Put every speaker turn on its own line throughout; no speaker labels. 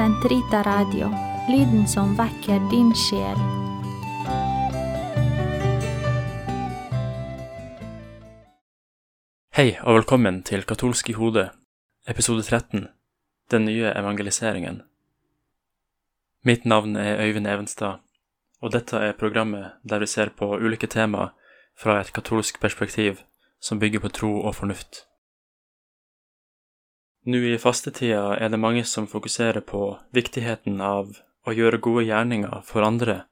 Sentrita Radio, lyden som vekker din sjel.
Hei og velkommen til Katolsk i hodet, episode 13, Den nye evangeliseringen. Mitt navn er Øyvind Evenstad, og dette er programmet der vi ser på ulike tema fra et katolsk perspektiv som bygger på tro og fornuft. Nå i fastetida er det mange som fokuserer på viktigheten av å gjøre gode gjerninger for andre,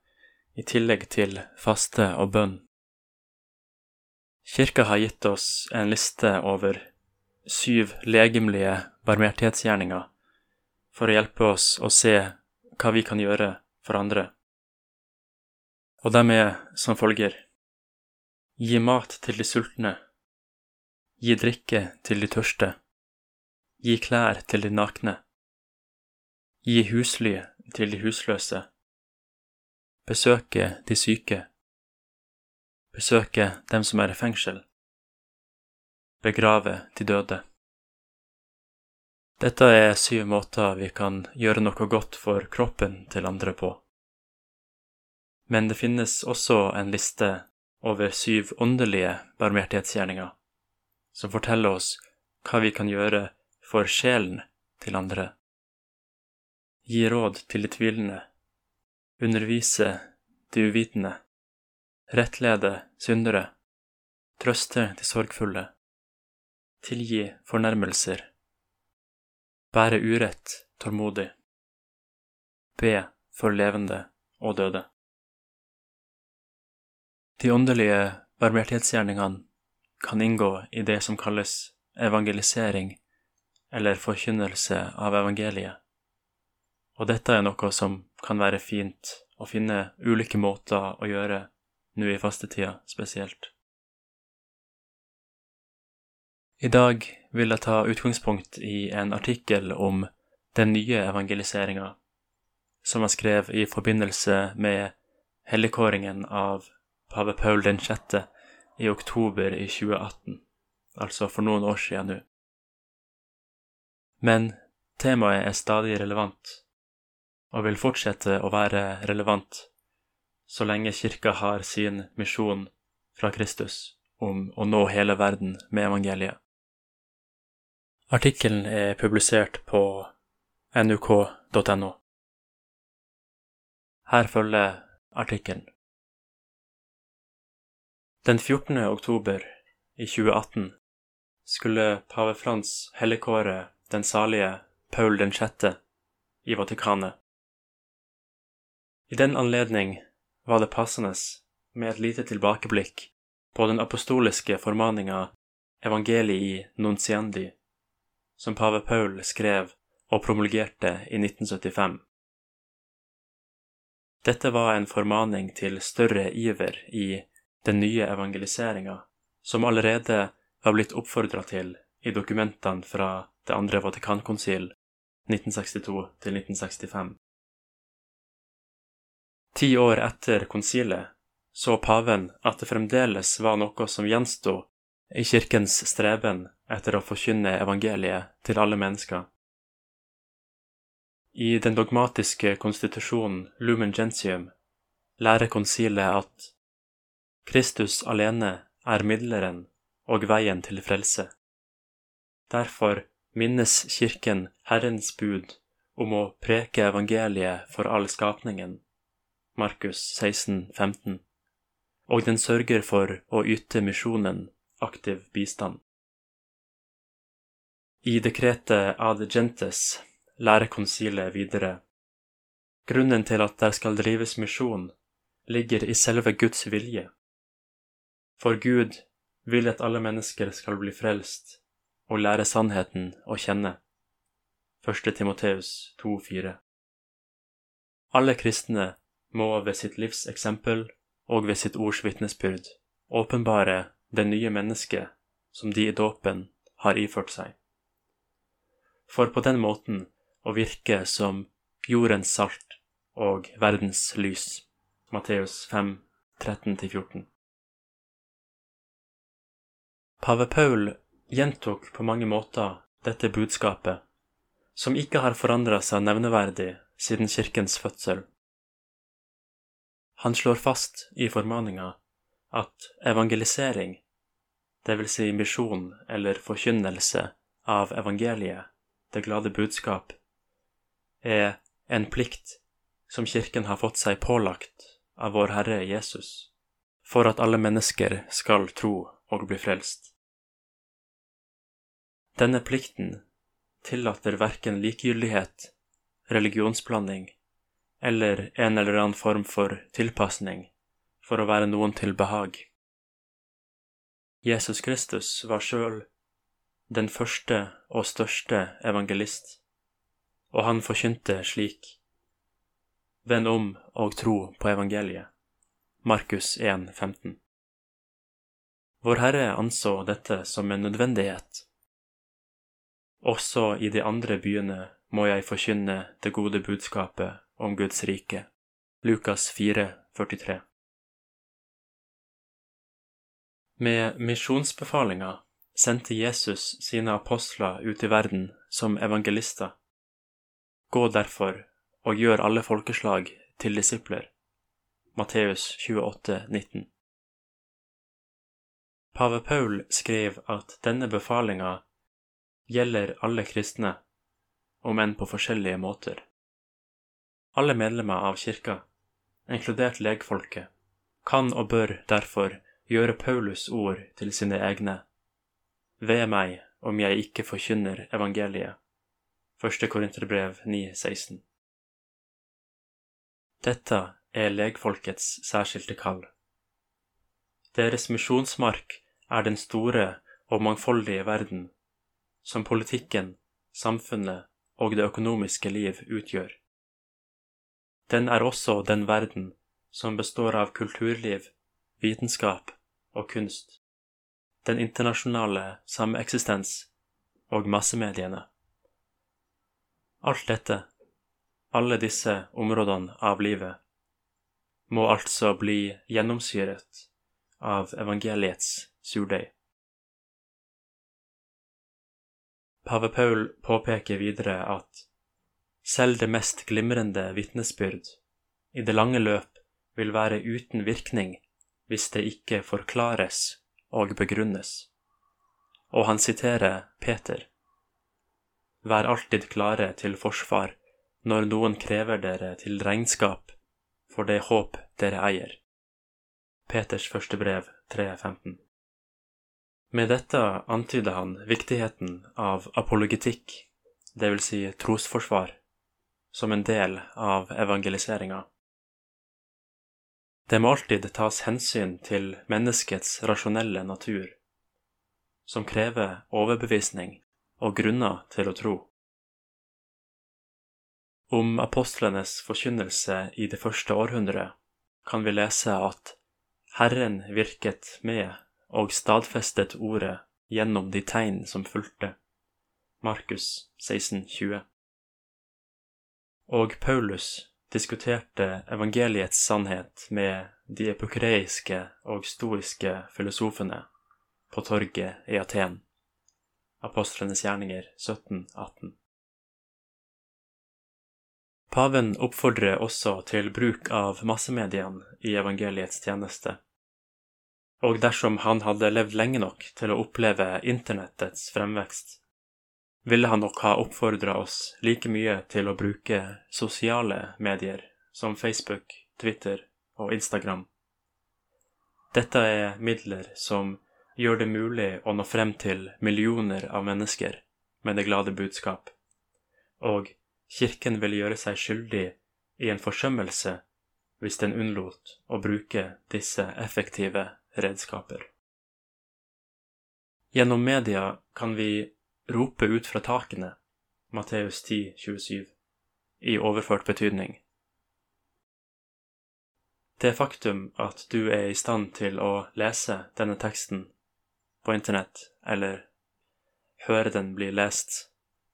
i tillegg til faste og bønn. Kirka har gitt oss en liste over syv legemlige barmhjertighetsgjerninger for å hjelpe oss å se hva vi kan gjøre for andre. Og de er som følger Gi mat til de sultne. Gi drikke til de tørste. Gi klær til de nakne. Gi husly til de husløse. Besøke de syke. Besøke dem som er i fengsel. Begrave de døde. Dette er syv måter vi kan gjøre noe godt for kroppen til andre på. Men det finnes også en liste over syv åndelige barmhjertighetsgjerninger, som forteller oss hva vi kan gjøre for sjelen til andre. Gi råd til de tvilende, undervise de uvitende, rettlede syndere, trøste de sorgfulle, tilgi fornærmelser, bære urett tålmodig, be for levende og døde. De åndelige barmhjertighetsgjerningene kan inngå i det som kalles evangelisering eller forkynnelse av evangeliet, og dette er noe som kan være fint å finne ulike måter å gjøre nå i fastetida spesielt. I dag vil jeg ta utgangspunkt i en artikkel om den nye evangeliseringa, som jeg skrev i forbindelse med helligkåringen av pave Paul 6. i oktober i 2018, altså for noen år siden nå. Men temaet er stadig relevant, og vil fortsette å være relevant så lenge Kirka har sin misjon fra Kristus om å nå hele verden med evangeliet. Artikkelen er publisert på nuk.no. Her følger artikkelen. Den 14. oktober i 2018 skulle pave Frans helligkåre den salige Paul 6. i Vatikanet. I den anledning var det passende med et lite tilbakeblikk på den apostoliske formaninga Evangelii Nunciendi, som pave Paul skrev og promulgerte i 1975. Dette var en formaning til større iver i den nye evangeliseringa, som allerede var blitt oppfordra til i dokumentene fra det andre Vatikankonsil 1962 1965. Ti år etter konsilet så paven at det fremdeles var noe som gjensto i kirkens streben etter å forkynne evangeliet til alle mennesker. I den dogmatiske konstitusjonen Lumen Gentium lærer konsilet at Kristus alene er midleren og veien til frelse. Derfor minnes Kirken Herrens bud om å preke evangeliet for all skapningen, Markus 16, 15, og den sørger for å yte misjonen aktiv bistand. I dekretet Ad Gentes lærer konsilet videre grunnen til at der skal drives misjon, ligger i selve Guds vilje. For Gud vil at alle mennesker skal bli frelst og lære sannheten å kjenne. 1. Timoteus 2,4 Alle kristne må ved sitt livs eksempel og ved sitt ords vitnesbyrd åpenbare det nye mennesket som de i dåpen har iført seg. For på den måten å virke som jordens salt og verdens lys. Matteus 5, 13-14. Pave Paul gjentok på mange måter dette budskapet, som ikke har forandra seg nevneverdig siden kirkens fødsel. Han slår fast i formaninga at evangelisering, dvs. Si misjon eller forkynnelse av evangeliet, det glade budskap, er en plikt som Kirken har fått seg pålagt av vår Herre Jesus, for at alle mennesker skal tro og bli frelst. Denne plikten tillater verken likegyldighet, religionsblanding eller en eller annen form for tilpasning for å være noen til behag. Jesus Kristus var sjøl den første og største evangelist, og han forkynte slik. Vend om og tro på evangeliet. Markus 1, 15. Vår Herre anså dette som en nødvendighet. Også i de andre byene må jeg forkynne det gode budskapet om Guds rike. Lukas 4, 43. Med misjonsbefalinga sendte Jesus sine apostler ut i verden som evangelister. Gå derfor og gjør alle folkeslag til disipler. Matteus 28, 19. Pave Paul skrev at denne befalinga gjelder alle kristne, om enn på forskjellige måter. Alle medlemmer av kirka, inkludert legfolket, kan og bør derfor gjøre Paulus ord til sine egne ved meg om jeg ikke forkynner evangeliet. Første Korinterbrev 9,16. Dette er legfolkets særskilte kall. Deres misjonsmark er den store og mangfoldige verden, som politikken, samfunnet og det økonomiske liv utgjør. Den er også den verden som består av kulturliv, vitenskap og kunst den internasjonale sameksistens og massemediene. Alt dette, alle disse områdene av livet, må altså bli gjennomsyret av evangeliets surdeig. Pave Paul påpeker videre at selv det mest glimrende vitnesbyrd i det lange løp vil være uten virkning hvis det ikke forklares og begrunnes. Og han siterer Peter. Vær alltid klare til forsvar når noen krever dere til regnskap for det håp dere eier. Peters første brev 3.15. Med dette antyder han viktigheten av apologetikk, dvs. Si trosforsvar, som en del av evangeliseringa. Det må alltid tas hensyn til menneskets rasjonelle natur, som krever overbevisning og grunner til å tro. Om apostlenes forkynnelse i det første århundret kan vi lese at Herren virket med og stadfestet ordet gjennom de tegn som fulgte. Markus 1620. Og Paulus diskuterte evangeliets sannhet med de epokreiske og stoiske filosofene på torget i Aten. Apostlenes gjerninger 1718. Paven oppfordrer også til bruk av massemediene i evangeliets tjeneste. Og dersom han hadde levd lenge nok til å oppleve internettets fremvekst, ville han nok ha oppfordra oss like mye til å bruke sosiale medier som Facebook, Twitter og Instagram. Dette er midler som gjør det mulig å nå frem til millioner av mennesker med det glade budskap, og Kirken vil gjøre seg skyldig i en forsømmelse hvis den unnlot å bruke disse effektive redskaper. Gjennom media kan vi rope ut fra takene, Matteus 10, 27, i overført betydning. Det faktum at du er i stand til å lese denne teksten på internett, eller høre den bli lest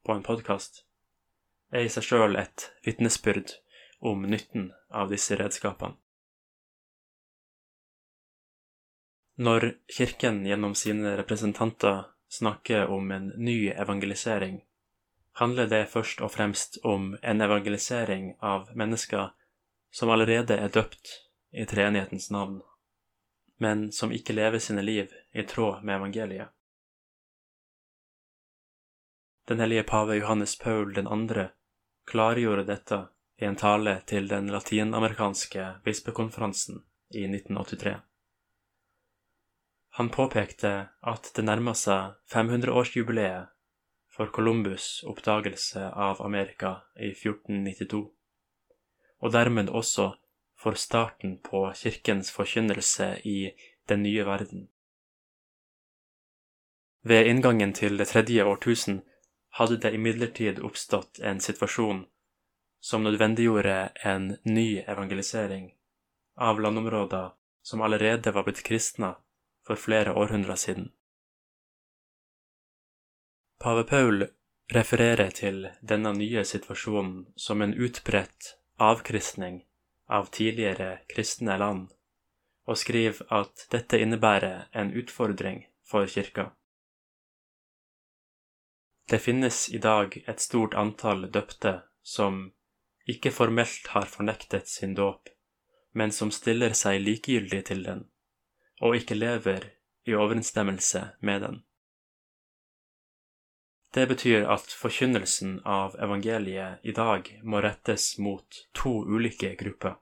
på en podkast, er i seg sjøl et vitnesbyrd om nytten av disse redskapene. Når Kirken gjennom sine representanter snakker om en ny evangelisering, handler det først og fremst om en evangelisering av mennesker som allerede er døpt i treenighetens navn, men som ikke lever sine liv i tråd med evangeliet. Den hellige pave Johannes Paul 2. klargjorde dette i en tale til den latinamerikanske bispekonferansen i 1983. Han påpekte at det nærma seg 500-årsjubileet for Columbus' oppdagelse av Amerika i 1492, og dermed også for starten på kirkens forkynnelse i den nye verden. Ved inngangen til det tredje årtusen hadde det imidlertid oppstått en situasjon som nødvendiggjorde en ny evangelisering av landområder som allerede var blitt kristna for flere århundrer siden. Pave Paul refererer til denne nye situasjonen som en utbredt avkristning av tidligere kristne land, og skriver at dette innebærer en utfordring for kirka. Det finnes i dag et stort antall døpte som ikke formelt har fornektet sin dåp, men som stiller seg likegyldig til den, og ikke lever i overensstemmelse med den. Det betyr at forkynnelsen av evangeliet i dag må rettes mot to ulike grupper.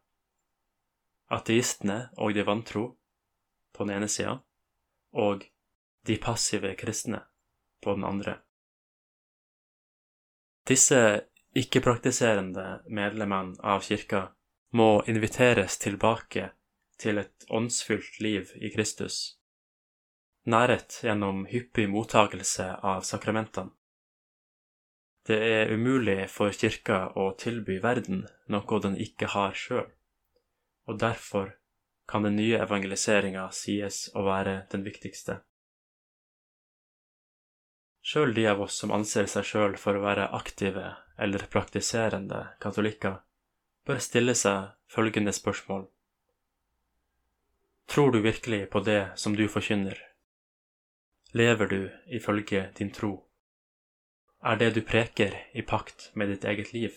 Ateistene og de vantro på den ene sida, og de passive kristne på den andre. Disse ikke-praktiserende medlemmene av kirka må inviteres tilbake til et åndsfylt liv i Kristus, nærhet gjennom hyppig mottagelse av sakramentene det er umulig for kirka å tilby verden noe den ikke har sjøl, og derfor kan den nye evangeliseringa sies å være den viktigste. Sjøl de av oss som anser seg sjøl for å være aktive eller praktiserende katolikker, bør stille seg følgende spørsmål. Tror du virkelig på det som du forkynner? Lever du ifølge din tro? er det du preker i pakt med ditt eget liv.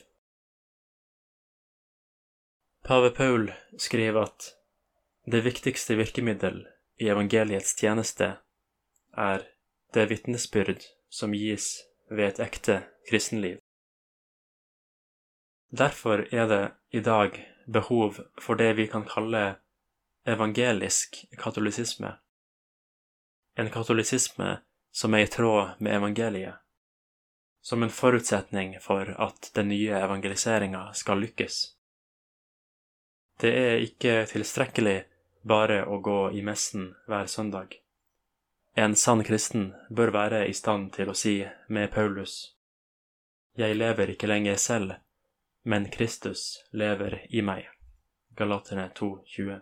Pave Paul skriver at det viktigste virkemiddel i evangeliets tjeneste er det vitnesbyrd som gis ved et ekte kristenliv. Derfor er det i dag behov for det vi kan kalle evangelisk katolisisme, en katolisisme som er i tråd med evangeliet som en forutsetning for at den nye evangeliseringa skal lykkes. Det er ikke tilstrekkelig bare å gå i messen hver søndag. En sann kristen bør være i stand til å si med Paulus, Jeg lever ikke lenger selv, men Kristus lever i meg. Galaterne 2,20.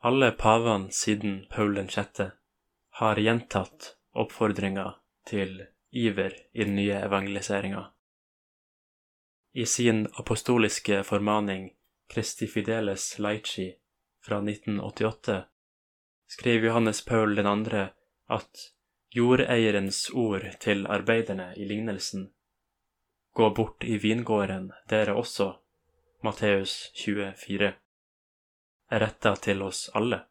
Alle pavene siden Paul 6. har gjentatt oppfordringa til iver i den nye evangeliseringa. I sin apostoliske formaning Kristi Fideles Laici fra 1988 skrev Johannes Paul 2. at jordeierens ord til arbeiderne i lignelsen Gå bort i vingården, dere også, Matteus 24, er retta til oss alle.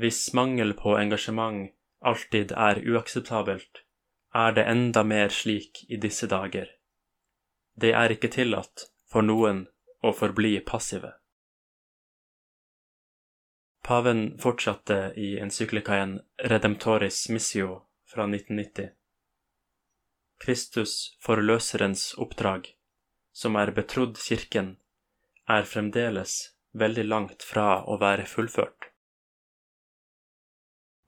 Hvis mangel på engasjement alltid er uakseptabelt, er det enda mer slik i disse dager. Det er ikke tillatt for noen å forbli passive. Paven fortsatte i encyklikaen Redemptoris Missio fra 1990. Kristus forløserens oppdrag, som er betrodd kirken, er fremdeles veldig langt fra å være fullført.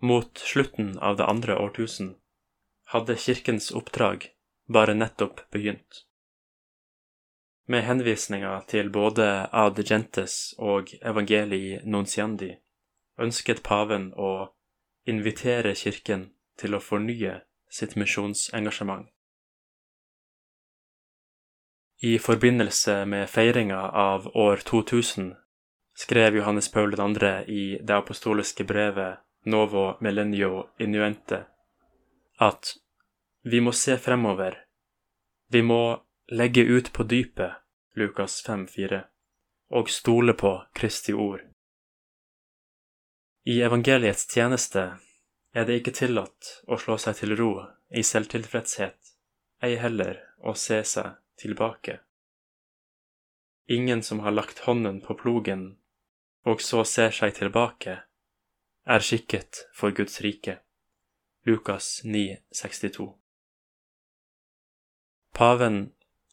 Mot slutten av det andre årtusen hadde kirkens oppdrag bare nettopp begynt. Med henvisninger til både Ad Gentes og Evangelii Nunciandi ønsket paven å invitere kirken til å fornye sitt misjonsengasjement. I forbindelse med feiringa av år 2000 skrev Johannes Paul 2. i det apostoliske brevet Novo Millennio Inuente at vi må se fremover. Vi må legge ut på dypet, Lukas 5,4, og stole på Kristi ord. I evangeliets tjeneste er det ikke tillatt å slå seg til ro i selvtilfredshet, ei heller å se seg tilbake. Ingen som har lagt hånden på plogen og så ser seg tilbake, er skikket for Guds rike. Lukas 9, 62. Paven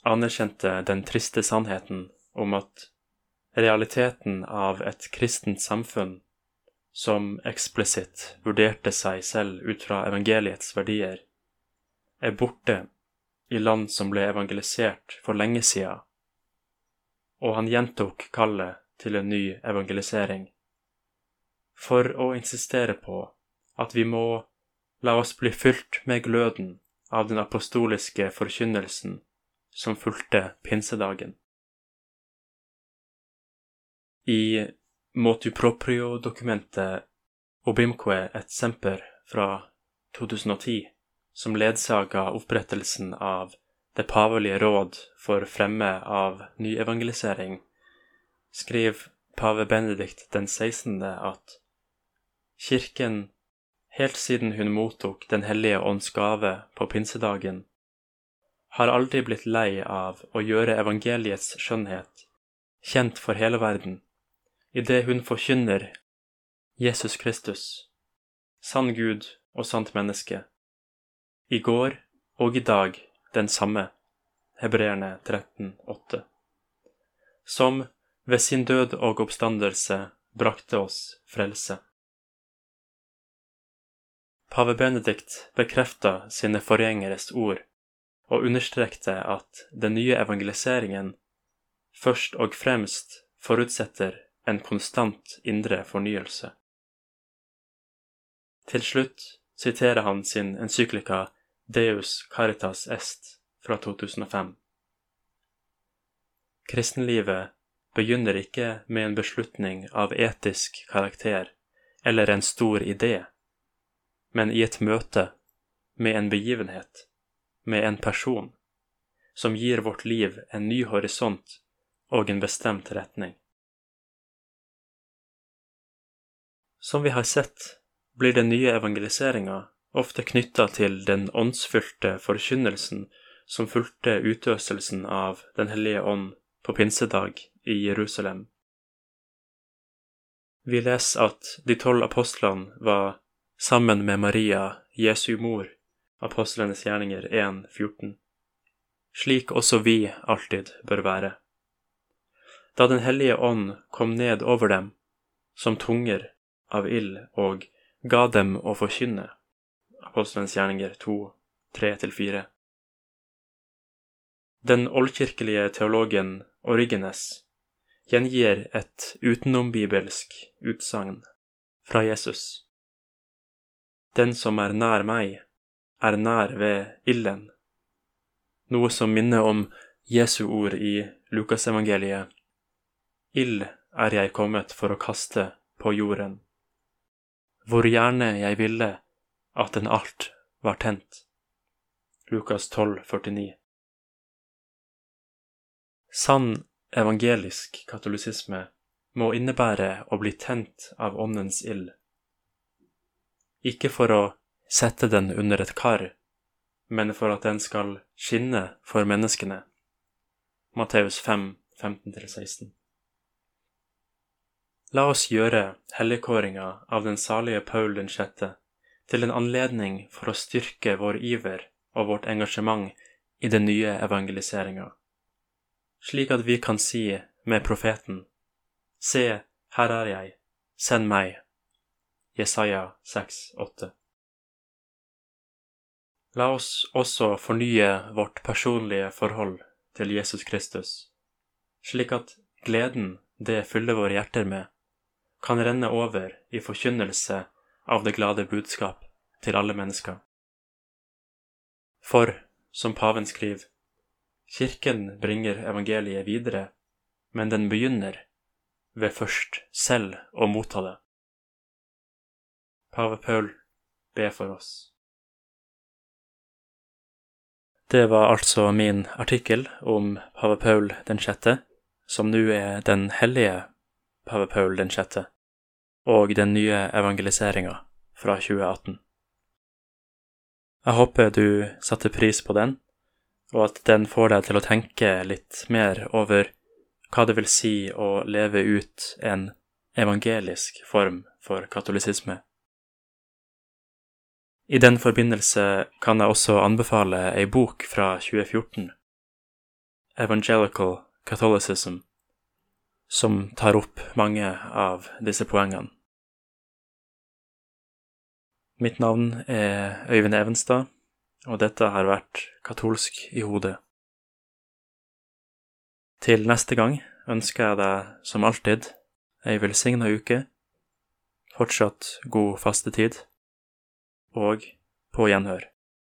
anerkjente den triste sannheten om at realiteten av et kristent samfunn som eksplisitt vurderte seg selv ut fra evangeliets verdier, er borte i land som ble evangelisert for lenge siden og han gjentok kallet til en ny evangelisering, for å insistere på at vi må la oss bli fylt med gløden av den apostoliske forkynnelsen som fulgte pinsedagen. I motu proprio-dokumentet Obimque et semper fra 2010, som ledsaga opprettelsen av det pavelige råd for fremme av nyevangelisering, skriver pave Benedikt den 16. at Kirken, helt siden hun mottok Den hellige ånds gave på pinsedagen, har aldri blitt lei av å gjøre evangeliets skjønnhet kjent for hele verden, idet hun forkynner Jesus Kristus, sann Gud og sant menneske, i går og i dag den samme, hebreerne 13,8, som ved sin død og oppstandelse brakte oss frelse. Pave Benedikt bekrefta sine forgjengeres ord og understrekte at den nye evangeliseringen først og fremst forutsetter en konstant indre fornyelse. Til slutt siterer han sin encyklika Deus Caritas Est fra 2005. Kristenlivet begynner ikke med en beslutning av etisk karakter eller en stor idé, men i et møte med en begivenhet, med en person, som gir vårt liv en ny horisont og en bestemt retning. Som vi har sett, blir den nye evangeliseringa ofte knytta til den åndsfylte forkynnelsen som fulgte utøselsen av Den hellige ånd på pinsedag i Jerusalem. Vi leser at de tolv apostlene var sammen med Maria, Jesu mor, apostlenes gjerninger 1.14, slik også vi alltid bør være. Da Den hellige ånd kom ned over dem, som tunger av ild, og ga dem å forkynne, Apostelens gjerninger 2, 3-4. Den oldkirkelige teologen Origenes gjengir et utenombibelsk utsagn fra Jesus. Den som er nær meg, er nær ved ilden, noe som minner om Jesu ord i Lukasevangeliet. Ild er jeg kommet for å kaste på jorden. Hvor gjerne jeg ville at den alt var tent. Lukas 12, 49. Sann evangelisk katolisisme må innebære å bli tent av Åndens ild. Ikke for å sette den under et kar, men for at den skal skinne for menneskene. Matteus 5, 15-16. La oss gjøre helligkåringa av den salige Paul den sjette til en anledning for å styrke vår iver og vårt engasjement i den nye evangeliseringa, slik at vi kan si med profeten, Se, her er jeg, send meg. Jesaja 6,8. La oss også fornye vårt personlige forhold til Jesus Kristus, slik at gleden det fyller våre hjerter med, kan renne over i forkynnelse av det glade budskap til alle mennesker. For, som paven skriver, Kirken bringer evangeliet videre, men den begynner ved først selv å motta det. Pave Paul be for oss. Det var altså min artikkel om pave Paul den sjette, som nå er den hellige pave Paul den sjette, og den nye evangeliseringa fra 2018. Jeg håper du satte pris på den, og at den får deg til å tenke litt mer over hva det vil si å leve ut en evangelisk form for katolisisme. I den forbindelse kan jeg også anbefale ei bok fra 2014, Evangelical Catholicism, som tar opp mange av disse poengene. Mitt navn er Øyvind Evenstad, og dette har vært Katolsk i hodet. Til neste gang ønsker jeg deg som alltid ei velsigna uke, fortsatt god fastetid og på gjenhør.